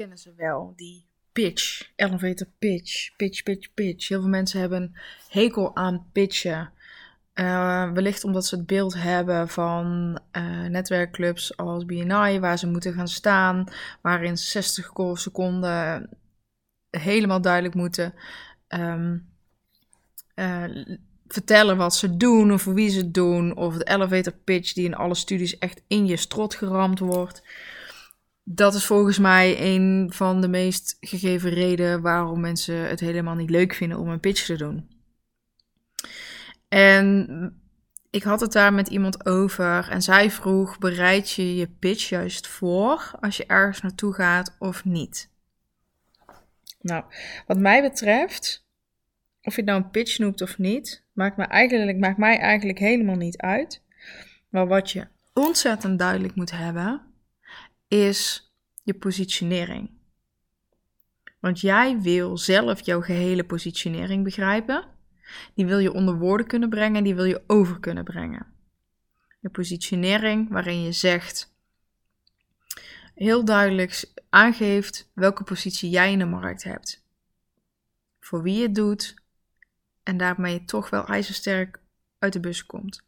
kennen ze wel, die pitch, elevator pitch, pitch, pitch, pitch. Heel veel mensen hebben hekel aan pitchen. Uh, wellicht omdat ze het beeld hebben van uh, netwerkclubs als BNI, waar ze moeten gaan staan, waarin 60 seconden helemaal duidelijk moeten um, uh, vertellen wat ze doen of voor wie ze doen, of de elevator pitch die in alle studies echt in je strot geramd wordt. Dat is volgens mij een van de meest gegeven redenen waarom mensen het helemaal niet leuk vinden om een pitch te doen. En ik had het daar met iemand over en zij vroeg: bereid je je pitch juist voor als je ergens naartoe gaat of niet? Nou, wat mij betreft, of je nou een pitch noemt of niet, maakt, me eigenlijk, maakt mij eigenlijk helemaal niet uit. Maar wat je ontzettend duidelijk moet hebben, is je positionering. Want jij wil zelf jouw gehele positionering begrijpen. Die wil je onder woorden kunnen brengen en die wil je over kunnen brengen. Je positionering waarin je zegt, heel duidelijk aangeeft welke positie jij in de markt hebt. Voor wie je het doet en daarmee toch wel ijzersterk uit de bus komt.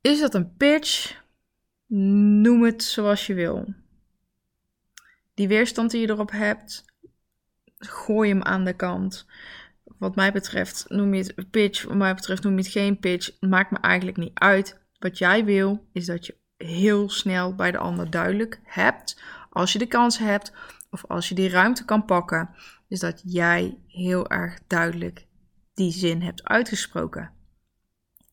Is dat een pitch? Noem het zoals je wil. Die weerstand die je erop hebt, gooi hem aan de kant. Wat mij betreft noem je het pitch, wat mij betreft noem je het geen pitch. Maakt me eigenlijk niet uit. Wat jij wil, is dat je heel snel bij de ander duidelijk hebt, als je de kans hebt of als je die ruimte kan pakken, is dat jij heel erg duidelijk die zin hebt uitgesproken.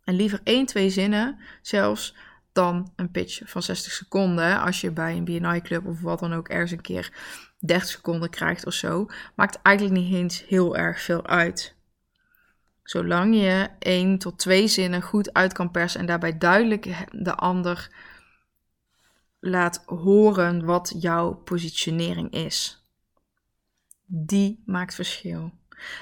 En liever één, twee zinnen zelfs dan een pitch van 60 seconden. Als je bij een BNI-club of wat dan ook ergens een keer 30 seconden krijgt of zo, maakt eigenlijk niet eens heel erg veel uit. Zolang je één tot twee zinnen goed uit kan persen en daarbij duidelijk de ander laat horen wat jouw positionering is. Die maakt verschil.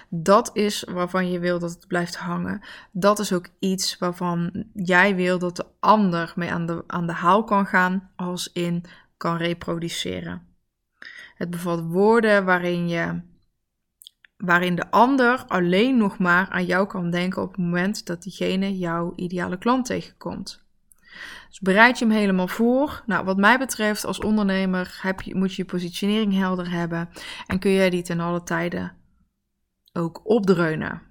Dat is waarvan je wil dat het blijft hangen. Dat is ook iets waarvan jij wil dat de ander mee aan de, aan de haal kan gaan, als in kan reproduceren. Het bevat woorden waarin, je, waarin de ander alleen nog maar aan jou kan denken op het moment dat diegene jouw ideale klant tegenkomt. Dus bereid je hem helemaal voor. Nou, wat mij betreft, als ondernemer heb je, moet je je positionering helder hebben. En kun jij die ten alle tijden ook opdreunen.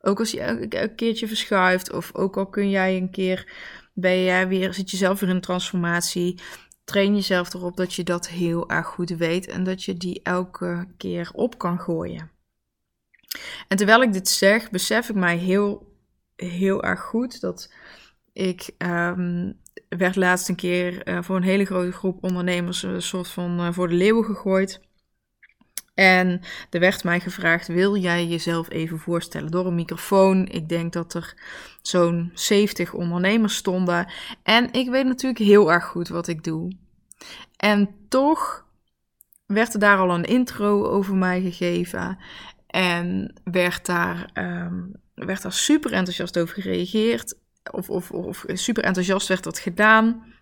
Ook als je een keertje verschuift, of ook al kun jij een keer, ben jij weer, zit je zelf weer in een transformatie. Train jezelf erop dat je dat heel erg goed weet en dat je die elke keer op kan gooien. En terwijl ik dit zeg, besef ik mij heel, heel erg goed dat ik um, werd laatst een keer uh, voor een hele grote groep ondernemers een soort van uh, voor de leeuwen gegooid. En er werd mij gevraagd: wil jij jezelf even voorstellen door een microfoon? Ik denk dat er zo'n 70 ondernemers stonden. En ik weet natuurlijk heel erg goed wat ik doe. En toch werd er daar al een intro over mij gegeven. En werd daar, um, werd daar super enthousiast over gereageerd of, of, of super enthousiast werd dat gedaan.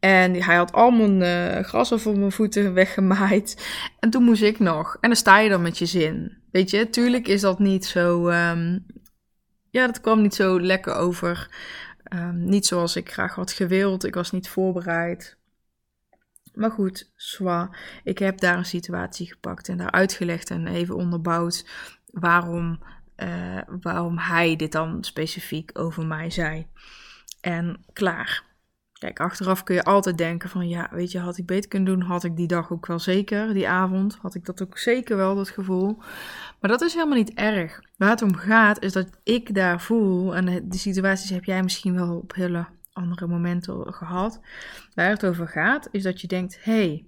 En hij had al mijn uh, gras over mijn voeten weggemaaid. En toen moest ik nog. En dan sta je dan met je zin. Weet je, tuurlijk is dat niet zo. Um, ja, dat kwam niet zo lekker over. Um, niet zoals ik graag had gewild. Ik was niet voorbereid. Maar goed, zwa. Ik heb daar een situatie gepakt en daar uitgelegd en even onderbouwd waarom uh, waarom hij dit dan specifiek over mij zei. En klaar. Kijk, achteraf kun je altijd denken van ja, weet je, had ik beter kunnen doen, had ik die dag ook wel zeker, die avond, had ik dat ook zeker wel, dat gevoel. Maar dat is helemaal niet erg. Waar het om gaat is dat ik daar voel, en die situaties heb jij misschien wel op hele andere momenten gehad. Waar het over gaat, is dat je denkt, hey,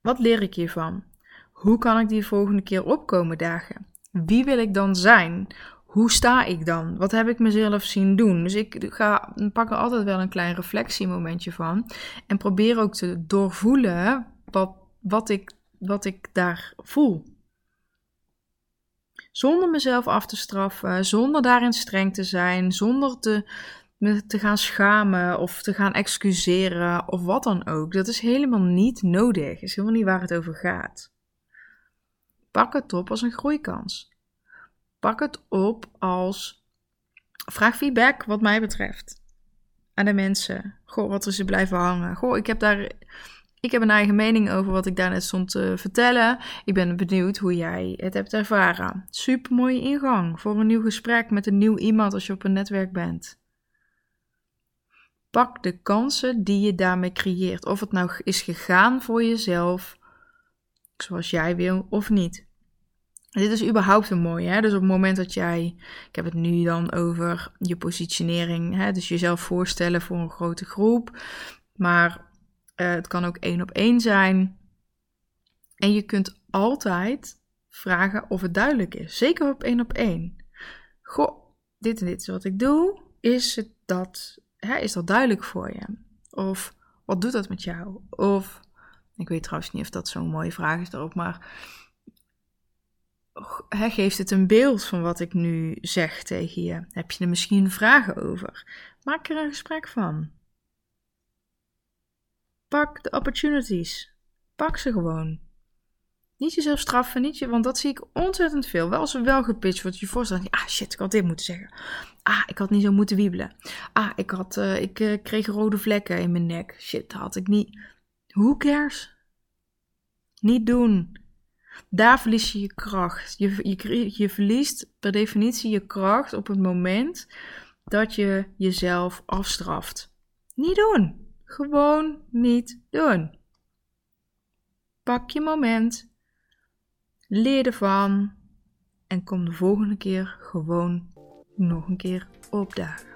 wat leer ik hiervan? Hoe kan ik die volgende keer opkomen dagen? wie wil ik dan zijn? Hoe sta ik dan? Wat heb ik mezelf zien doen? Dus ik ga, pak er altijd wel een klein reflectiemomentje van. En probeer ook te doorvoelen wat, wat, ik, wat ik daar voel. Zonder mezelf af te straffen, zonder daarin streng te zijn, zonder te, me te gaan schamen of te gaan excuseren of wat dan ook. Dat is helemaal niet nodig. Dat is helemaal niet waar het over gaat. Pak het op als een groeikans. Pak het op als vraag feedback wat mij betreft aan de mensen. Goh, wat er ze blijven hangen. Goh, ik heb daar ik heb een eigen mening over wat ik daarnet stond te vertellen. Ik ben benieuwd hoe jij het hebt ervaren. Super mooie ingang voor een nieuw gesprek met een nieuw iemand als je op een netwerk bent. Pak de kansen die je daarmee creëert. Of het nou is gegaan voor jezelf, zoals jij wil, of niet. Dit is überhaupt een mooie. Hè? Dus op het moment dat jij, ik heb het nu dan over je positionering, hè? dus jezelf voorstellen voor een grote groep. Maar uh, het kan ook één op één zijn. En je kunt altijd vragen of het duidelijk is. Zeker op één op één. Goh, dit en dit is wat ik doe. Is, het dat, hè, is dat duidelijk voor je? Of wat doet dat met jou? Of, ik weet trouwens niet of dat zo'n mooie vraag is daarop, maar hè, geeft het een beeld van wat ik nu zeg tegen je? Heb je er misschien vragen over? Maak er een gesprek van. Pak de opportunities. Pak ze gewoon. Niet jezelf straffen, niet je, want dat zie ik ontzettend veel. Wel als er wel gepitcht wordt, je voorstelt, ah shit, ik had dit moeten zeggen. Ah, ik had niet zo moeten wiebelen. Ah, ik, had, uh, ik uh, kreeg rode vlekken in mijn nek. Shit, dat had ik niet. Who cares? Niet doen. Daar verlies je je kracht. Je, je, je verliest per definitie je kracht op het moment dat je jezelf afstraft. Niet doen. Gewoon niet doen. Pak je moment, leer ervan en kom de volgende keer gewoon nog een keer opdagen.